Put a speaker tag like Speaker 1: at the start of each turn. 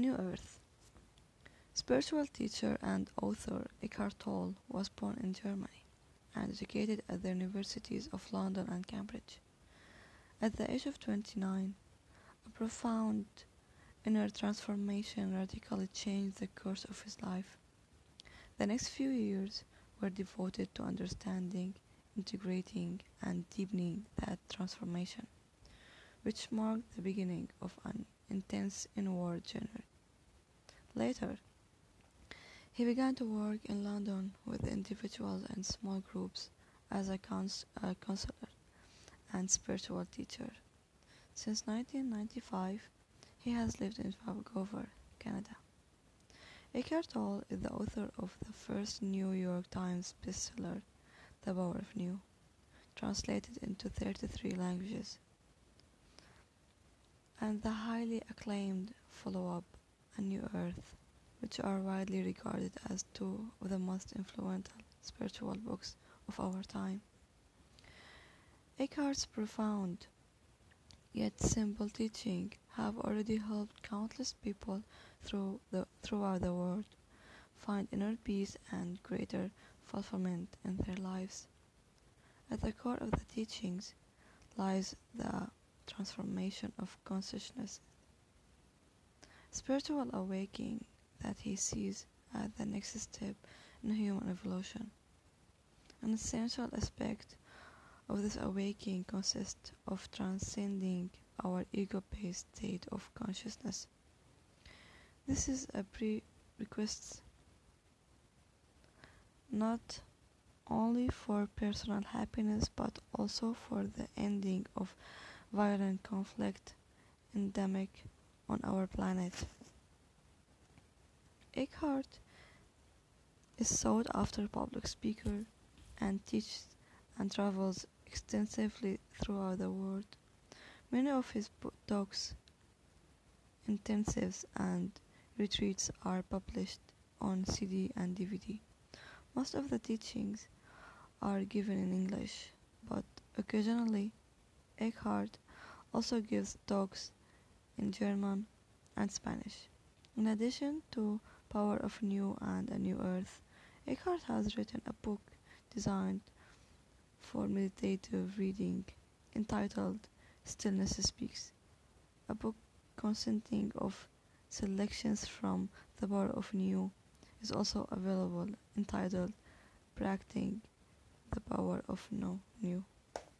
Speaker 1: New Earth. Spiritual teacher and author Eckhart Tolle was born in Germany and educated at the universities of London and Cambridge. At the age of 29, a profound inner transformation radically changed the course of his life. The next few years were devoted to understanding, integrating, and deepening that transformation, which marked the beginning of an intense inward journey. Later, he began to work in London with individuals and small groups as a, cons- a counselor and spiritual teacher. Since 1995, he has lived in Vancouver, Canada. Eckhart Tolle is the author of the first New York Times bestseller, The Power of Now, translated into 33 languages, and the highly acclaimed follow-up, A New Earth, which are widely regarded as two of the most influential spiritual books of our time. Eckhart's profound yet simple teaching have already helped countless people through the, throughout the world find inner peace and greater fulfillment in their lives. At the core of the teachings lies the transformation of consciousness, spiritual awakening that he sees as the next step in human evolution. An essential aspect of this awakening consists of transcending our ego-based state of consciousness. This is a prerequisite not only for personal happiness but also for the ending of violent conflict endemic on our planet. Eckhart is sought after public speaker and teaches and travels extensively throughout the world. Many of his talks, intensives, and retreats are published on CD and DVD. Most of the teachings are given in English, but occasionally Eckhart also gives talks in German and Spanish. In addition to Power of Now and A New Earth, Eckhart has written a book designed for meditative reading entitled Stillness Speaks, a book consisting of selections from The Power of Now is also available entitled Practicing the Power of No New.